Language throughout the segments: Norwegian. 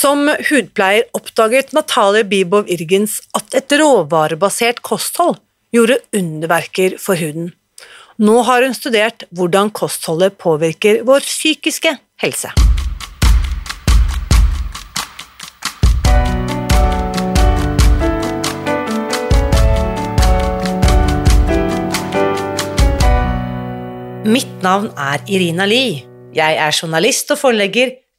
Som hudpleier oppdaget Natalie Bibov Irgens at et råvarebasert kosthold gjorde underverker for huden. Nå har hun studert hvordan kostholdet påvirker vår psykiske helse. Mitt navn er Irina Lie. Jeg er journalist og forlegger,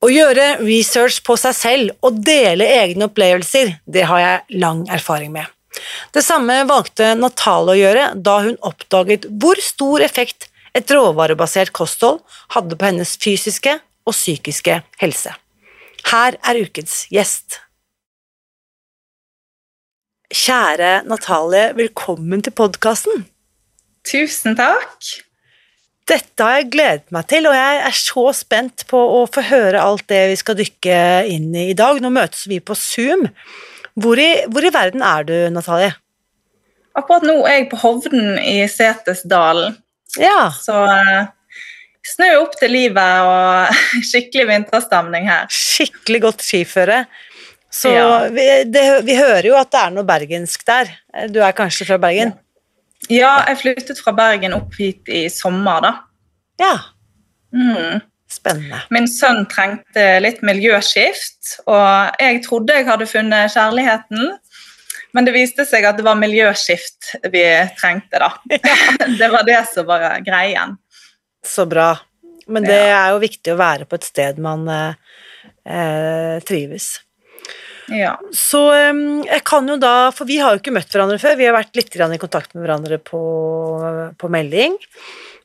Å gjøre research på seg selv og dele egne opplevelser, det har jeg lang erfaring med. Det samme valgte Natale å gjøre da hun oppdaget hvor stor effekt et råvarebasert kosthold hadde på hennes fysiske og psykiske helse. Her er ukens gjest. Kjære Natalie, velkommen til podkasten. Tusen takk. Dette har jeg gledet meg til, og jeg er så spent på å få høre alt det vi skal dykke inn i i dag. Nå møtes vi på Zoom. Hvor i, hvor i verden er du, Natalie? Akkurat nå er jeg på Hovden i Setesdalen. Ja. Så snur snø opp til livet og skikkelig vinterstemning her. Skikkelig godt skiføre. Så Ja. vi, det, vi hører jo at det er noe bergensk der. Du er kanskje fra Bergen? Ja, jeg flyttet fra Bergen opp hit i sommer, da. Ja. Mm. Spennende. Min sønn trengte litt miljøskift, og jeg trodde jeg hadde funnet kjærligheten. Men det viste seg at det var miljøskift vi trengte, da. det var det som var greien. Så bra. Men det er jo viktig å være på et sted man eh, eh, trives. Ja. Så jeg kan jo da, for vi har jo ikke møtt hverandre før, vi har vært litt i kontakt med hverandre på, på melding.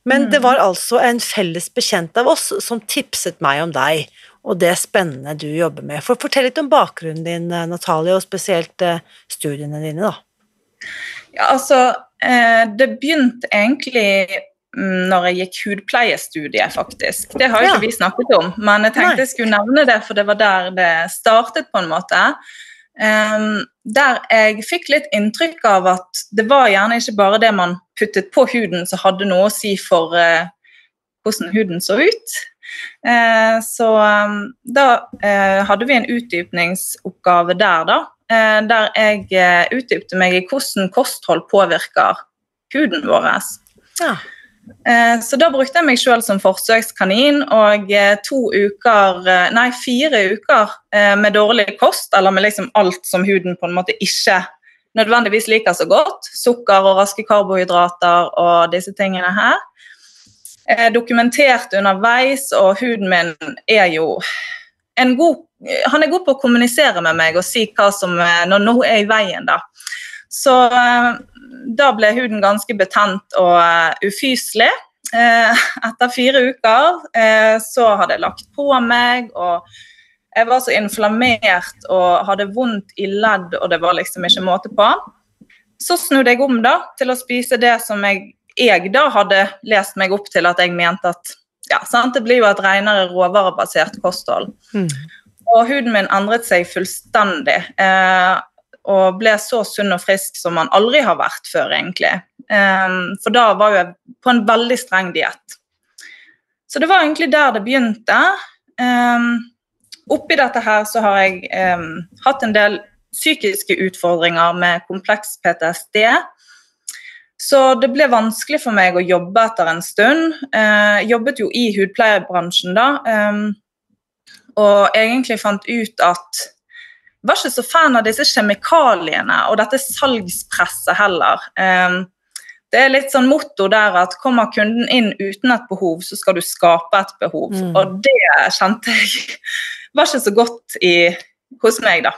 Men det var altså en felles bekjent av oss som tipset meg om deg, og det spennende du jobber med. For Fortell litt om bakgrunnen din, eh, Natalie, og spesielt eh, studiene dine, da. Ja, altså, eh, det begynte egentlig mm, når jeg gikk hudpleiestudiet, faktisk. Det har jo Ja. ikke vi snakket om, men jeg tenkte Nei. jeg skulle nevne det, for det var der det startet, på en måte. Um, der jeg fikk litt inntrykk av at det var gjerne ikke bare det man puttet på huden som hadde noe å si for uh, hvordan huden så ut. Uh, så um, da uh, hadde vi en utdypningsoppgave der, da. Der jeg eh, utdypte meg i hvordan kosthold påvirker huden vår. Ja. Eh, så da brukte jeg meg sjøl som forsøkskanin, og eh, to uker, eh, nei, fire uker med dårlig kost, eller med liksom alt som huden på en måte ikke nødvendigvis liker så godt, sukker og raske karbohydrater og disse tingene her. Dokumentert underveis, og huden min er jo en god Han er god på å kommunisere med meg og si hva som er når noe er i veien, da. Så da ble huden ganske betent og eh, ufyselig. Eh, etter fire uker eh, så hadde jeg lagt på meg, og jeg var så inflammert og hadde vondt i ledd, og det var liksom ikke måte på. Så snudde jeg om da til å spise det som jeg, jeg da hadde lest meg opp til at jeg mente at ja, sant? Det blir jo et renere råvarebasert kosthold. Mm. Og huden min endret seg fullstendig. Eh, og ble så sunn og frisk som man aldri har vært før, egentlig. Eh, for da var jeg på en veldig streng diett. Så det var egentlig der det begynte. Eh, oppi dette her så har jeg eh, hatt en del psykiske utfordringer med kompleks PTSD. Så det ble vanskelig for meg å jobbe etter en stund. Jeg jobbet jo i hudpleiebransjen da. Og egentlig fant ut at var ikke så fan av disse kjemikaliene og dette salgspresset heller. Um, det er litt sånn motto der at kommer kunden inn uten et behov, så skal du skape et behov. Mm. Og det kjente jeg var ikke så godt i, hos meg, da.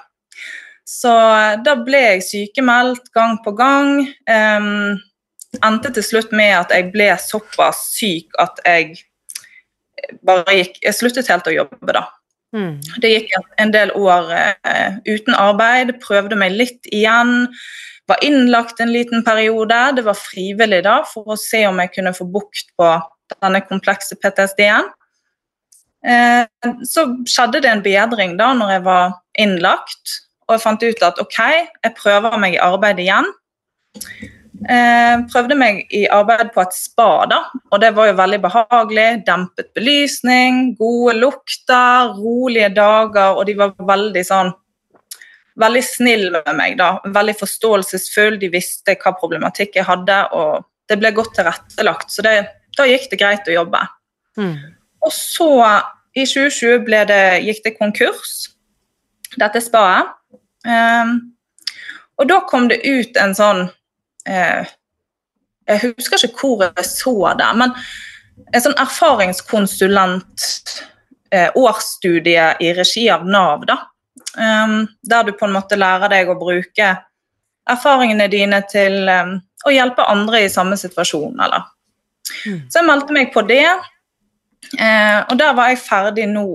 Så da ble jeg sykemeldt gang på gang. Um, endte til slutt med at jeg ble såpass syk at jeg bare gikk Jeg sluttet helt å jobbe, da. Mm. Det gikk en del år uh, uten arbeid, prøvde meg litt igjen. Var innlagt en liten periode. Det var frivillig da, for å se om jeg kunne få bukt på denne komplekse PTSD-en. Uh, så skjedde det en bedring da når jeg var innlagt, og jeg fant ut at ok, jeg prøver meg i arbeid igjen. Eh, prøvde meg i arbeid på et spa, da, og det var jo veldig behagelig. Dempet belysning, gode lukter, rolige dager, og de var veldig sånn Veldig snill med meg, da. Veldig forståelsesfull. De visste hva problematikk jeg hadde, og det ble godt tilrettelagt. Så det, da gikk det greit å jobbe. Mm. Og så, i 2020, det, gikk det konkurs, dette spaet. Um, og da kom det ut en sånn eh, Jeg husker ikke hvor jeg så det, men en sånn erfaringskonsulent eh, årsstudie i regi av Nav, da. Um, der du på en måte lærer deg å bruke erfaringene dine til um, å hjelpe andre i samme situasjon, eller. Mm. Så jeg meldte meg på det, eh, og der var jeg ferdig nå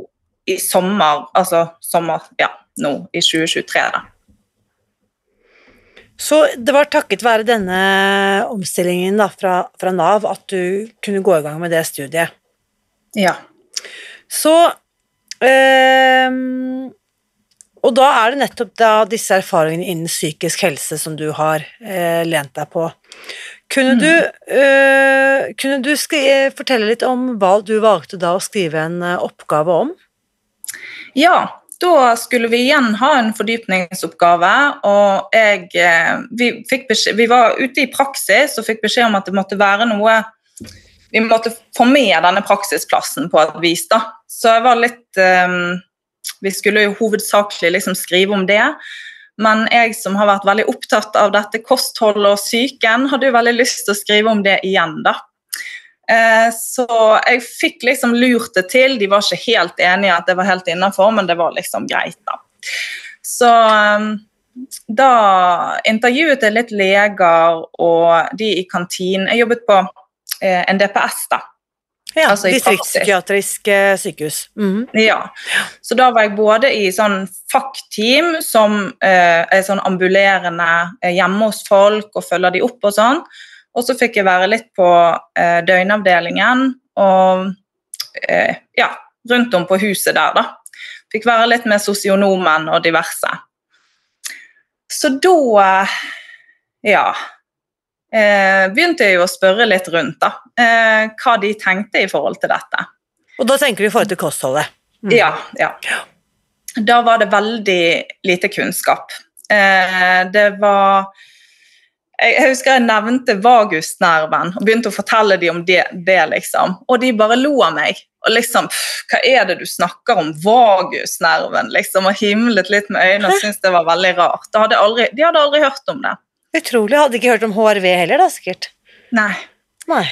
i sommer, altså sommer, ja, nå i 2023, da. Så det var takket være denne omstillingen da, fra, fra, Nav at du kunne gå i gang med det studiet? Ja. Så øh, Og da er det nettopp da disse erfaringene innen psykisk helse som du har øh, lent deg på. Kunne mm. du, øh, kunne du fortelle litt om hva du valgte da å skrive en eh, oppgave om? Ja, da skulle vi igjen ha en fordypningsoppgave, og jeg, eh, vi, beskjed, vi, var ute i praksis og fikk beskjed om at det måtte være noe Vi måtte få med denne praksisplassen på et vis. da. Så jeg var litt um, Vi skulle jo hovedsakelig liksom skrive om det. Men jeg som har vært veldig opptatt av dette kostholdet og psyken, hadde jo veldig lyst til å skrive om det igjen. da. Eh, så jeg fikk liksom lurt det til. De var ikke helt enige at det var helt innafor, men det var liksom greit, da. Så ehm, da intervjuet jeg litt leger og de i kantinen. Jeg jobbet på eh, en DPS, da. Ja, altså distriktspsykiatrisk eh, sykehus. Mm. Ja. Så da var jeg både i sånn FACT-team, som eh, er sånn ambulerende hjemme hos folk og følger de opp og sånn. Og så fikk jeg være litt på eh, døgnavdelingen og eh, ja, rundt om på huset der, da. Fikk være litt med sosionomen og diverse. Så da ja eh, begynte jeg å spørre litt rundt, da. Eh, hva de tenkte i forhold til dette. Og da tenker du i forhold til kostholdet? Mm. Ja, ja. Da var det veldig lite kunnskap. Eh, det var jeg husker jeg nevnte vagusnerven og begynte å fortelle dem om det, det, liksom. Og de bare lo av meg. Og liksom, pff, Hva er det du snakker om? Vagusnerven, liksom. Og himlet litt med øynene og syntes det var veldig rart. Hadde aldri, de hadde aldri hørt om det. Utrolig. Hadde ikke hørt om HRV heller, da, sikkert? Nei. Nei.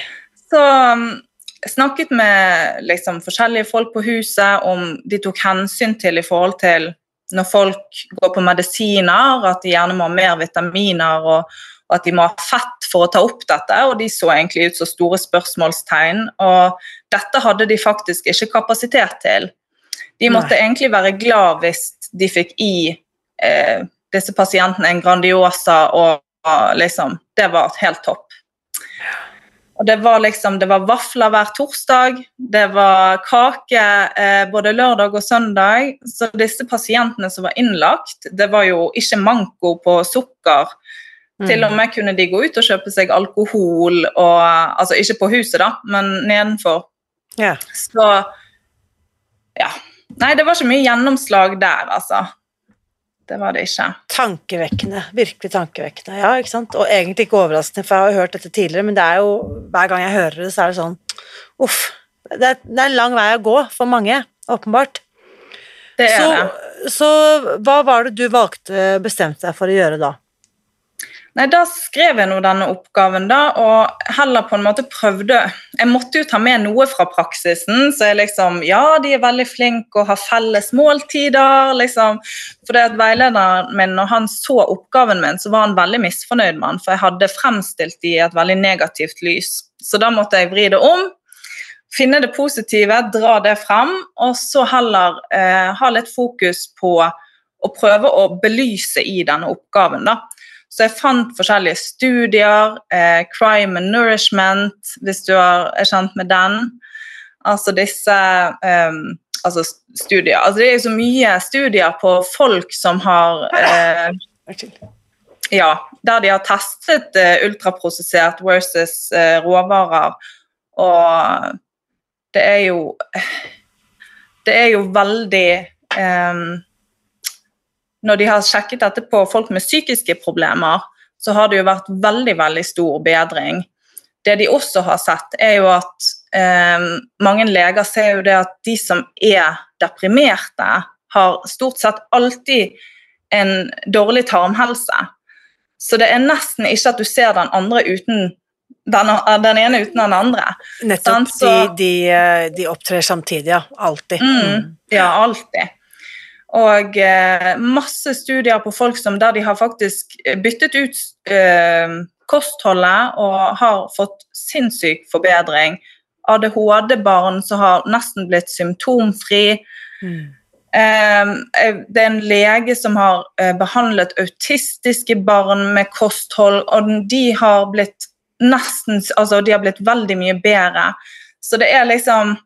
Så um, snakket med liksom, forskjellige folk på huset om de tok hensyn til i forhold til når folk går på medisiner, at de gjerne må ha mer vitaminer og, og at de må ha fett for å ta opp dette, og de så egentlig ut som store spørsmålstegn. Og dette hadde de faktisk ikke kapasitet til. De måtte Nei. egentlig være glad hvis de fikk i eh, disse pasientene en Grandiosa, og, og liksom Det var helt topp. Og det var liksom, det var vafler hver torsdag, det var kake eh, både lørdag og søndag. Så disse pasientene som var innlagt, det var jo ikke manko på sukker Mm. Til og med kunne de gå ut og kjøpe seg alkohol, og, altså ikke på huset, da, men nedenfor. Ja. Så ja. Nei, det var ikke mye gjennomslag der, altså. Det var det ikke. Tankevekkende. Virkelig tankevekkende. Ja, ikke sant. Og egentlig ikke overraskende, for jeg har jo hørt dette tidligere, men det er jo hver gang jeg hører det, så er det sånn Uff. Det er, det er en lang vei å gå for mange, åpenbart. Det er så, det. så hva var det du valgte, bestemte deg for å gjøre da? Nei, Da skrev jeg nå denne oppgaven, da, og heller på en måte prøvde Jeg måtte jo ta med noe fra praksisen, så jeg liksom Ja, de er veldig flinke og har felles måltider, liksom. For det at veilederen min, når han så oppgaven min, så var han veldig misfornøyd med den, for jeg hadde fremstilt de i et veldig negativt lys. Så da måtte jeg vri det om. Finne det positive, dra det frem, og så heller eh, ha litt fokus på å prøve å belyse i denne oppgaven. da. Så jeg fant forskjellige studier. Eh, crime and nourishment, hvis du er, er kjent med den. Altså disse um, altså studier. Altså det er jo så mye studier på folk som har eh, Ja, der de har testet eh, ultraprosessert versus eh, råvarer. Og det er jo Det er jo veldig um, når de har sjekket dette på folk med psykiske problemer, så har det jo vært veldig, veldig stor bedring. Det de også har sett, er jo at eh, mange leger ser jo det at de som er deprimerte, har stort sett alltid en dårlig tarmhelse. Så det er nesten ikke at du ser den andre uten den, den ene uten den andre. Nettopp. Så- de, de, de opptrer samtidig, ja. Alltid. Mm, ja, alltid. Og eh, masse studier på folk som der de har faktisk byttet ut eh, kostholdet og har fått sinnssyk forbedring. ADHD-barn som har nesten blitt symptomfri. Mm. Eh, det er en lege som har eh, behandlet autistiske barn med kosthold, og de har blitt nesten Altså, de har blitt veldig mye bedre. Så det er liksom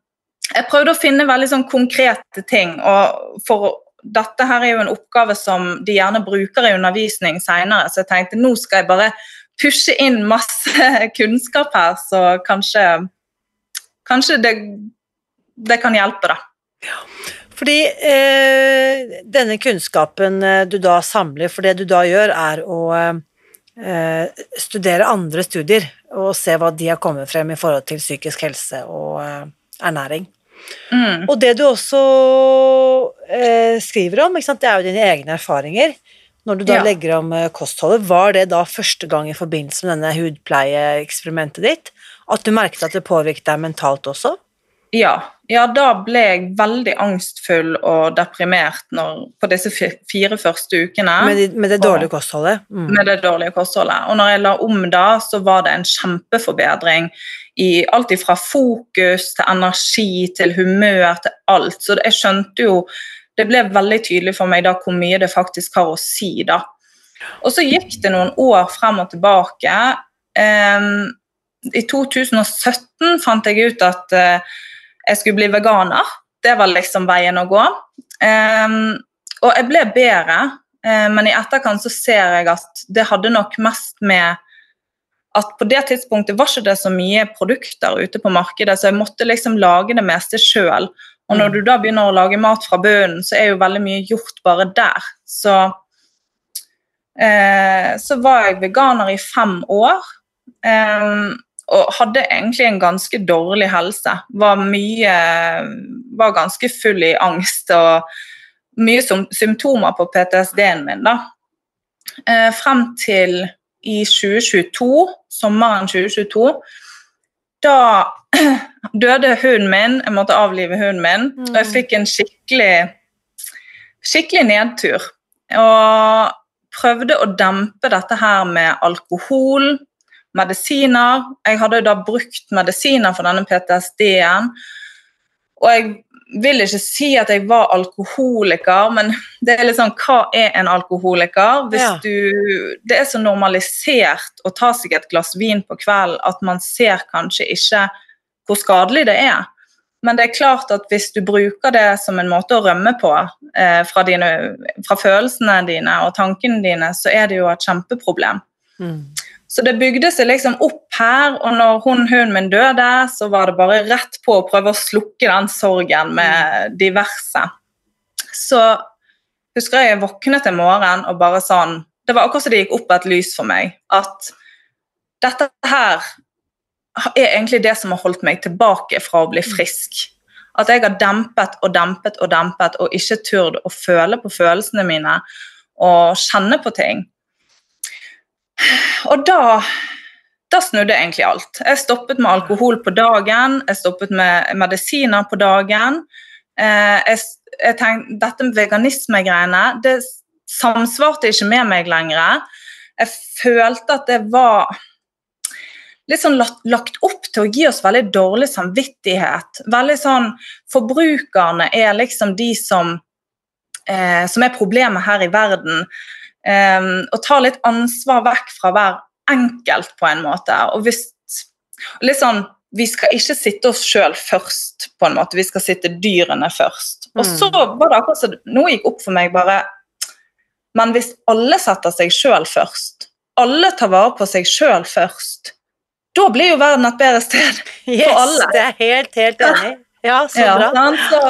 Jeg prøvde å finne veldig sånn konkrete ting, og for dette her er jo en oppgave som de gjerne bruker i undervisning senere, så jeg tenkte nå skal jeg bare pushe inn masse kunnskap her, så kanskje, kanskje det, det kan hjelpe, da. Fordi eh, denne kunnskapen eh, du da samler, for det du da gjør, er å eh, studere andre studier og se hva de har kommet frem i forhold til psykisk helse og eh, ernæring. Mm. Og det du også eh, skriver om, det er jo dine egne erfaringer. Når du da Ja. legger om eh, kostholdet, var det da første gang i forbindelse med denne hudpleieeksperimentet ditt at du merket at det påvirket deg mentalt også? Ja, ja, da ble jeg veldig angstfull og deprimert når, på disse fire første ukene. Med, de- med det dårlige kostholdet? Mm. med det dårlige kostholdet. Og når jeg la om da, så var det en kjempeforbedring i alt fra fokus til energi til humør til alt. Så jeg skjønte jo Det ble veldig tydelig for meg da hvor mye det faktisk har å si, da. Og så gikk det noen år frem og tilbake. Um, I 2017 fant jeg ut at uh, jeg skulle bli veganer. Det var liksom veien å gå. Um, og jeg ble bedre, eh, men i etterkant så ser jeg at det hadde nok mest med at på det tidspunktet var ikke det så mye produkter ute på markedet, så jeg måtte liksom lage det meste sjøl. Og når du da begynner å lage mat fra bunnen, så er jo veldig mye gjort bare der. Så, eh, så var jeg veganer i fem år. Eh, og hadde egentlig en ganske dårlig helse. Var mye Var ganske full i angst og mye som, symptomer på PTSD-en min, da. Eh, frem til i 2022, sommeren 2022, da døde hunden min. Jeg måtte avlive hunden min, og jeg fikk en skikkelig, skikkelig nedtur. Og prøvde å dempe dette her med alkohol, medisiner. Jeg hadde jo da brukt medisiner for denne PTSD-en. Og jeg vil ikke si at jeg var alkoholiker, men det er litt sånn Hva er en alkoholiker? Hvis Ja. du Det er så normalisert å ta seg et glass vin på kvelden at man ser kanskje ikke hvor skadelig det er. Men det er klart at hvis du bruker det som en måte å rømme på eh, fra, dine, fra følelsene dine og tankene dine, så er det jo et kjempeproblem. Mm. Så det bygde seg liksom opp her, og når hun, hunden min døde, så var det bare rett på å prøve å slukke den sorgen med diverse. Så husker jeg jeg våknet en morgen og bare sånn Det var akkurat som det gikk opp et lys for meg. At dette her er egentlig det som har holdt meg tilbake fra å bli frisk. At jeg har dempet og dempet og dempet og ikke turt å føle på følelsene mine og kjenne på ting. Og da da snudde egentlig alt. Jeg stoppet med alkohol på dagen, jeg stoppet med medisiner på dagen. Eh, jeg, jeg tenkte, Dette med veganismegreiene det samsvarte ikke med meg lenger. Jeg følte at det var litt sånn lagt opp til å gi oss veldig dårlig samvittighet. Veldig sånn Forbrukerne er liksom de som, eh, som er problemet her i verden. Eh, og tar litt ansvar vekk fra hver enkelt, på en måte. Og hvis Litt sånn vi skal ikke sitte oss sjøl først, på en måte. Vi skal sitte dyrene først. Og så mm. var det akkurat som noe gikk opp for meg bare Men hvis alle setter seg sjøl først, alle tar vare på seg sjøl først, da blir jo verden et bedre sted yes, for alle. Yes, Det er helt, helt enig. Ja, så ja, bra. Så,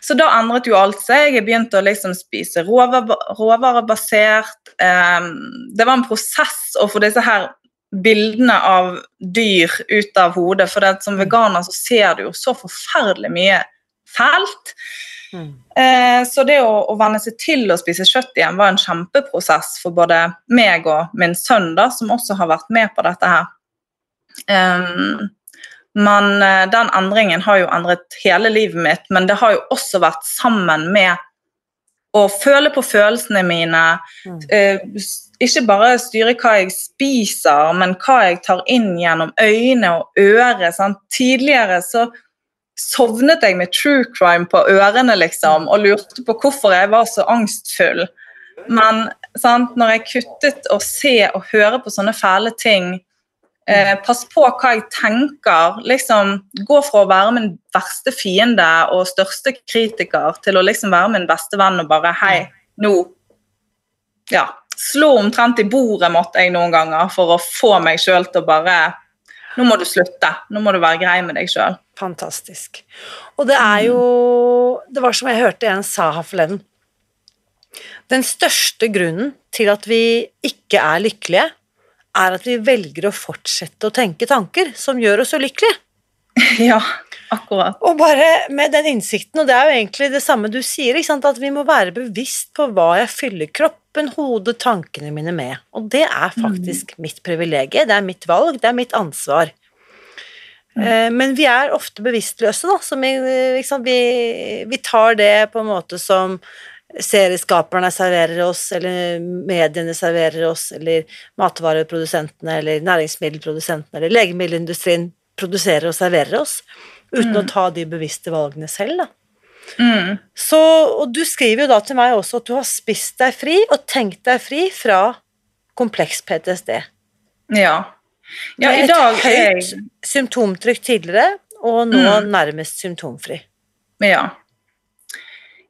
så, da endret jo alt seg. Jeg begynte å liksom spise råvarebasert. Um, det var en prosess å få disse her bildene av dyr ut av hodet. For det, som mm. veganer så ser du jo så forferdelig mye fælt. Mm. Eh, så det å, å venne seg til å spise kjøtt igjen var en kjempeprosess for både meg og min sønn, da, som også har vært med på dette her. Um, men eh, den endringen har jo endret hele livet mitt, men det har jo også vært sammen med å føle på følelsene mine. Mm. Uh, ikke bare styre hva jeg spiser, men hva jeg tar inn gjennom øyne og øre. Sant? Tidligere så sovnet jeg med true crime på ørene liksom, og lurte på hvorfor jeg var så angstfull. Men sant, når jeg kuttet å se og høre på sånne fæle ting eh, Pass på hva jeg tenker. liksom Gå fra å være min verste fiende og største kritiker til å liksom være min beste venn og bare Hei, nå Ja, slå omtrent i bordet måtte jeg noen ganger for å få meg sjøl til å bare Nå må du slutte. Nå må du være grei med deg sjøl. Fantastisk. Og det er jo Det var som jeg hørte en sa her forleden. Den største grunnen til at vi ikke er lykkelige, er at vi velger å fortsette å tenke tanker som gjør oss ulykkelige. Ja, akkurat. Og bare med den innsikten, og det er jo egentlig det samme du sier, at vi må være bevisst på hva jeg fyller kroppen, hodet, tankene mine med. Og det er faktisk mm. mitt privilegium, det er mitt valg, det er mitt ansvar. Mm. Men vi er ofte bevisstløse, da. Så vi, liksom, vi, vi, tar det på en måte som serieskaperne serverer oss, eller mediene serverer oss, eller matvareprodusentene, eller næringsmiddelprodusentene, eller legemiddelindustrien produserer og serverer oss, uten mm. å ta de bevisste valgene selv, da. Mm. Så, og du skriver jo da til meg også at du har spist deg fri og tenkt deg fri fra kompleks PTSD. Ja. Ja, med et høyt jeg... symptomtrykk tidligere, og nå mm. nærmest symptomfri. Ja.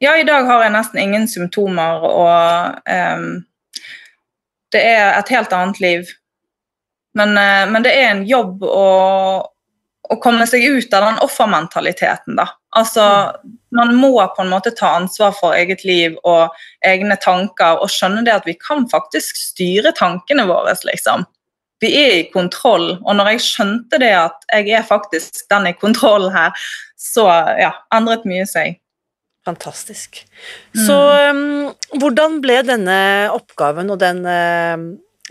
Ja, i dag har jeg nesten ingen symptomer, og um, det er et helt annet liv. Men, uh, men det er en jobb å, å, komme seg ut av den offermentaliteten, da. Altså, man må på en måte ta ansvar for eget liv og egne tanker, og skjønne det at vi kan faktisk styre tankene våre, liksom vi er i kontroll. Og når jeg skjønte det at jeg er faktisk den i kontroll her, så ja, endret mye seg. Fantastisk. Så um, hvordan ble denne oppgaven og den uh,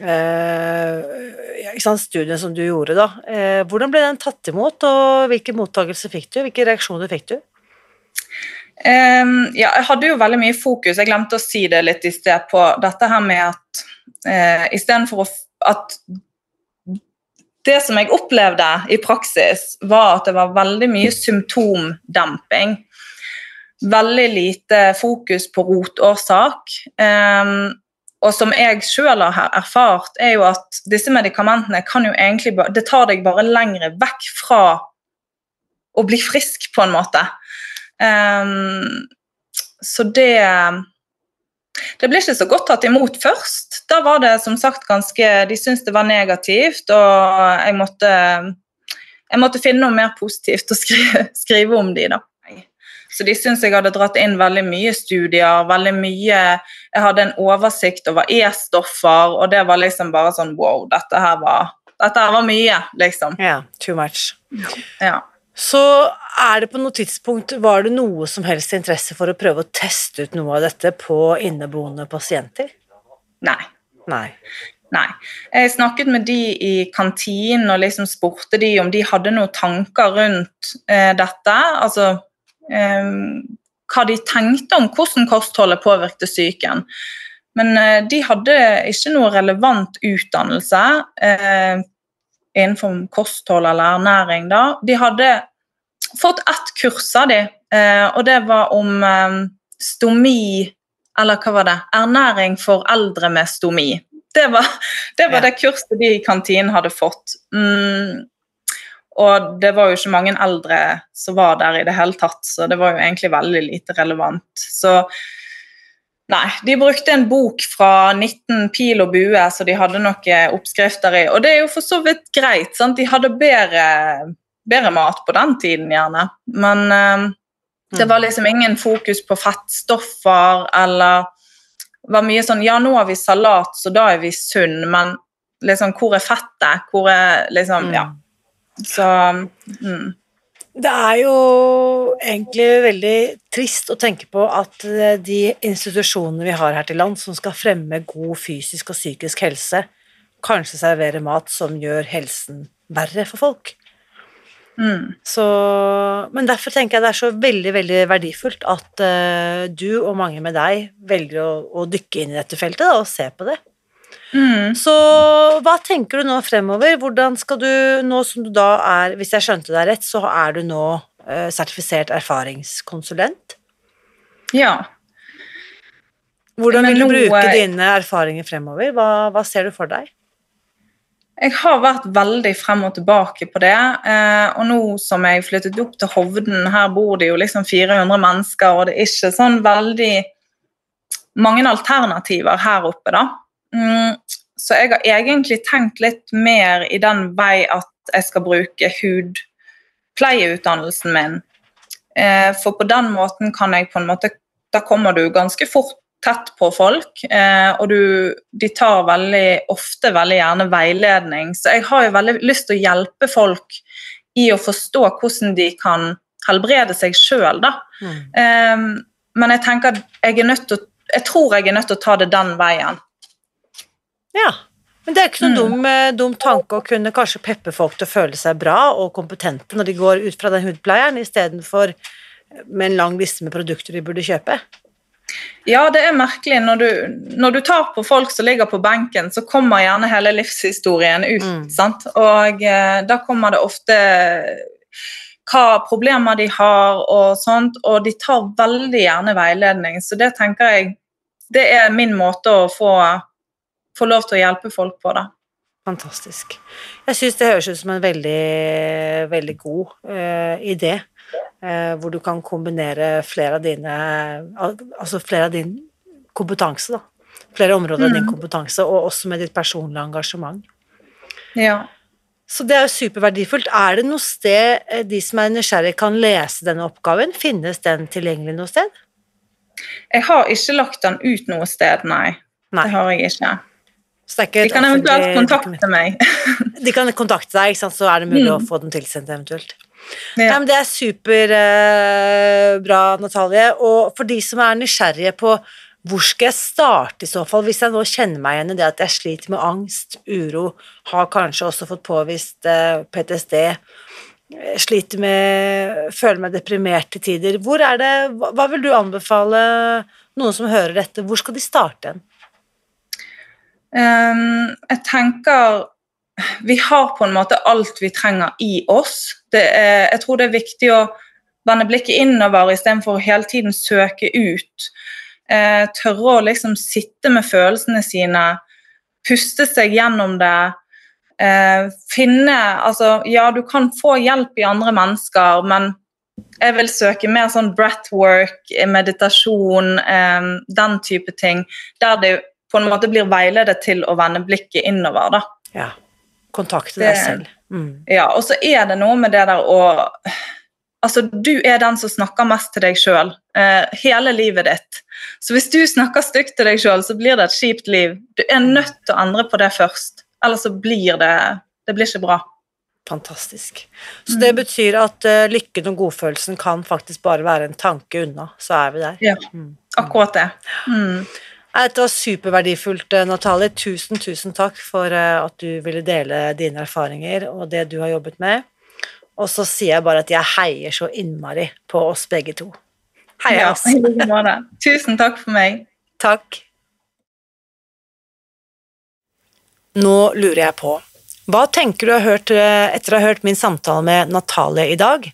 uh, studien som du gjorde, da, uh, hvordan ble den tatt imot, og hvilke mottakelser fikk du? Hvilke reaksjoner fikk du? Um, ja, jeg hadde jo veldig mye fokus, jeg glemte å si det litt i sted, på dette her med at uh, istedenfor at det som jeg opplevde i praksis, var at det var veldig mye symptomdemping. Veldig lite fokus på rotårsak. Um, og som jeg sjøl har erfart, er jo at disse medikamentene kan jo egentlig Det tar deg bare lengre vekk fra å bli frisk, på en måte. Um, så det det ble ikke så godt tatt imot først. Da var det som sagt ganske De syntes det var negativt, og jeg måtte, jeg måtte finne noe mer positivt å skrive, skrive om de da. Så de syns jeg hadde dratt inn veldig mye studier, veldig mye Jeg hadde en oversikt over E-stoffer, og det var liksom bare sånn wow, dette her var, dette her var mye, liksom. Ja, yeah, too much. Ja. Så er det på noe tidspunkt Var det noe som helst interesse for å prøve å teste ut noe av dette på inneboende pasienter? Nei. Nei. Nei. Jeg snakket med de i kantinen og liksom spurte de om de hadde noen tanker rundt eh, dette. Altså hva de tenkte om hvordan kostholdet påvirket psyken. Men eh, de hadde ikke noe relevant utdannelse eh, innenfor kosthold eller ernæring. da. De hadde fått ett kurs av de, eh, og det var om eh, stomi Eller hva var det? Ernæring for eldre med stomi. Det var det, var Ja. det kurset de i kantinen hadde fått. Mm. Og det var jo ikke mange eldre som var der i det hele tatt, så det var jo egentlig veldig lite relevant. Så nei, de brukte en bok fra 19 pil og bue, så de hadde noen oppskrifter i. Og det er jo for så vidt greit, sant? de hadde bedre, bedre mat på den tiden, gjerne. Men eh, det var liksom ingen fokus på fettstoffer eller var mye sånn Ja, nå har vi salat, så da er vi sunn, men liksom, hvor er fettet? Hvor er liksom Mm. Ja. Så mm. Det er jo egentlig veldig trist å tenke på at eh, de institusjonene vi har her til land som skal fremme god fysisk og psykisk helse, kanskje serverer mat som gjør helsen verre for folk. Mm. Så, men derfor tenker jeg det er så veldig veldig verdifullt at uh, du og mange med deg velger å, å dykke inn i dette feltet da, og se på det. Mm. Så hva tenker du nå fremover? Hvordan skal du, nå som du da er, hvis jeg skjønte deg rett, så er du nå eh, sertifisert erfaringskonsulent. Ja. Hvordan vil du bruke dine erfaringer fremover? Hva, hva ser du for deg? Jeg har vært veldig frem og tilbake på det. Eh, og nå som jeg flyttet opp til Hovden, her bor det jo liksom 400 mennesker, og det er ikke sånn veldig mange alternativer her oppe, da. Mm, så jeg har egentlig tenkt litt mer i den vei at jeg skal bruke hudpleieutdannelsen min. Eh, for på den måten kan jeg på en måte Da kommer du ganske fort tett på folk, eh, og du, de tar veldig ofte veldig gjerne veiledning. Så jeg har jo veldig lyst til å hjelpe folk i å forstå hvordan de kan helbrede seg sjøl, da. Mm. Eh, men jeg tenker at jeg er nødt til jeg tror jeg er nødt til å ta det den veien. Ja. Men det er ikke noen Mm. dum, eh, dum tanke å kunne kanskje peppe folk til å føle seg bra og kompetente når de går ut fra den hudpleieren, istedenfor med en lang liste med produkter de burde kjøpe. Ja, det er merkelig. Når du, når du tar på folk som ligger på benken, så kommer gjerne hele livshistorien ut. Mm. sant? Og eh, da kommer det ofte hva problemer de har og sånt, og de tar veldig gjerne veiledning. Så det tenker jeg det er min måte å få, få lov til å hjelpe folk på, det. Fantastisk. Jeg syns det høres ut som en veldig, veldig god uh, idé, uh, hvor du kan kombinere flere av dine al- Altså flere av din kompetanse, da. Flere områder av din Mm. kompetanse, og også med ditt personlige engasjement. Ja. Så det er jo superverdifullt. Er det noe sted eh, de som er nysgjerrige kan lese denne oppgaven? Finnes den tilgjengelig noe sted? Jeg har ikke lagt den ut noe sted, nei. Nei. Det har jeg ikke. Så det er ikke De kan eventuelt kontakte meg. De kan kontakte deg, ikke sant? så er det mulig å Mm. få den tilsendt eventuelt. Ja. Nei, men det er superbra, eh, Natalie. Og for de som er nysgjerrige på hvor skal jeg starte i så fall, hvis jeg nå kjenner meg igjen i det at jeg sliter med angst, uro, har kanskje også fått påvist eh, PTSD, eh, sliter med føler meg deprimert til tider. Hvor er det, hva vil du anbefale noen som hører dette, hvor skal de starte hen? Ehm, jeg tenker vi har på en måte alt vi trenger i oss. Er, jeg tror det er viktig å vende blikket innover istedenfor å hele tiden søke ut. Eh, tørre å liksom sitte med følelsene sine, puste seg gjennom det. Eh, finne Altså, ja, du kan få hjelp i andre mennesker, men jeg vil søke mer sånn breathwork, meditasjon, eh, den type ting. Der det på en måte blir veiledet til å vende blikket innover. da. Ja, kontakte deg selv. Mm. Ja, Og så er det noe med det der å Altså, du er den som snakker mest til deg sjøl eh, hele livet ditt. Så hvis du snakker stygt til deg sjøl, så blir det et kjipt liv. Du er nødt til å endre på det først, ellers så blir det Det blir ikke bra. Fantastisk. Så det betyr at uh, lykken og godfølelsen kan faktisk bare være en tanke unna, så er vi der. Ja, akkurat det. Mm. Dette var superverdifullt, eh, Natalie. Tusen, tusen takk for eh, at du ville dele dine erfaringer og det du har jobbet med. Og så sier jeg bare at jeg heier så innmari på oss begge to. Heia oss. Ja. Tusen takk for meg. Takk. Nå lurer jeg på, hva tenker du har hørt eh, etter å ha hørt min samtale med Natalie i dag?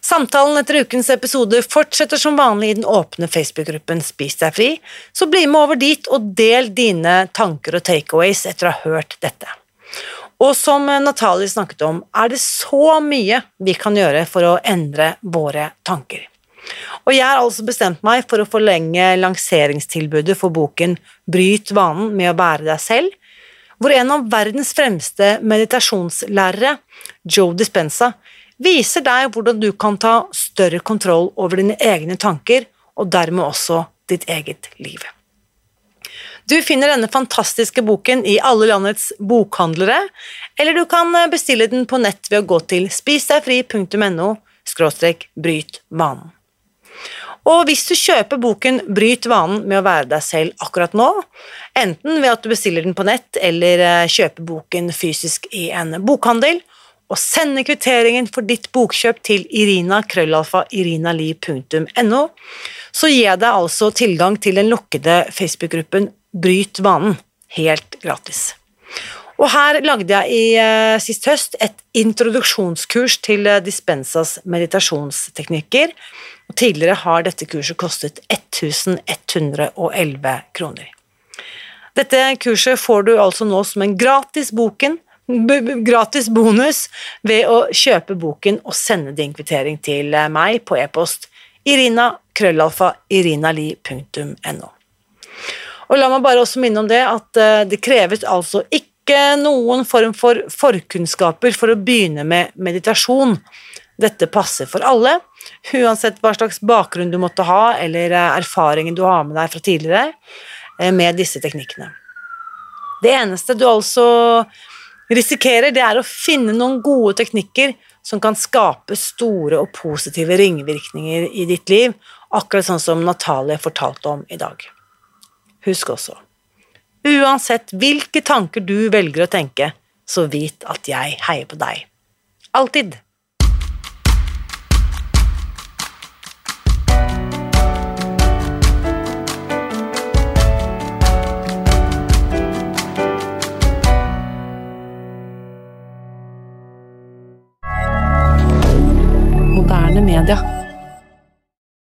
Samtalen etter ukens episode fortsetter som vanlig i den åpne Facebook-gruppen Spis deg fri, så bli med over dit og del dine tanker og takeaways etter å ha hørt dette. Og som Natalie snakket om, er det så mye vi kan gjøre for å endre våre tanker. Og jeg har altså bestemt meg for å forlenge lanseringstilbudet for boken Bryt vanen med å være deg selv, hvor en av verdens fremste meditasjonslærere, Joe Dispenza, viser deg hvordan du kan ta større kontroll over dine egne tanker, og dermed også ditt eget liv. Du finner denne fantastiske boken i alle landets bokhandlere, eller du kan bestille den på nett ved å gå til spisdegfri.no bryt vanen. Og hvis du kjøper boken Bryt vanen med å være deg selv akkurat nå, enten ved at du bestiller den på nett eller eh, kjøper boken fysisk i en bokhandel, og sende kvitteringen for ditt bokkjøp til irina krøllalfa irinali.no, så gir jeg deg altså tilgang til den lukkede Facebook-gruppen Bryt vanen, helt gratis. Og her lagde jeg i eh, sist høst et introduksjonskurs til eh, Dispensas meditasjonsteknikker, og tidligere har dette kurset kostet 1111 kroner. Dette kurset får du altså nå som en gratis boken, gratis bonus ved å kjøpe boken og sende din kvittering til eh, meg på e-post irinali.no. Og la meg bare også minne om det at eh, det kreves altså ikke noen form for forkunnskaper for å begynne med meditasjon. Dette passer for alle, uansett hva slags bakgrunn du måtte ha, eller eh, erfaringen du har med deg fra tidligere med disse teknikkene. Det eneste du altså risikerer, det er å finne noen gode teknikker som kan skape store og positive ringvirkninger i ditt liv, akkurat sånn som Natalie fortalte om i dag. Husk også, uansett hvilke tanker du velger å tenke, så vit at jeg heier på deg. Alltid.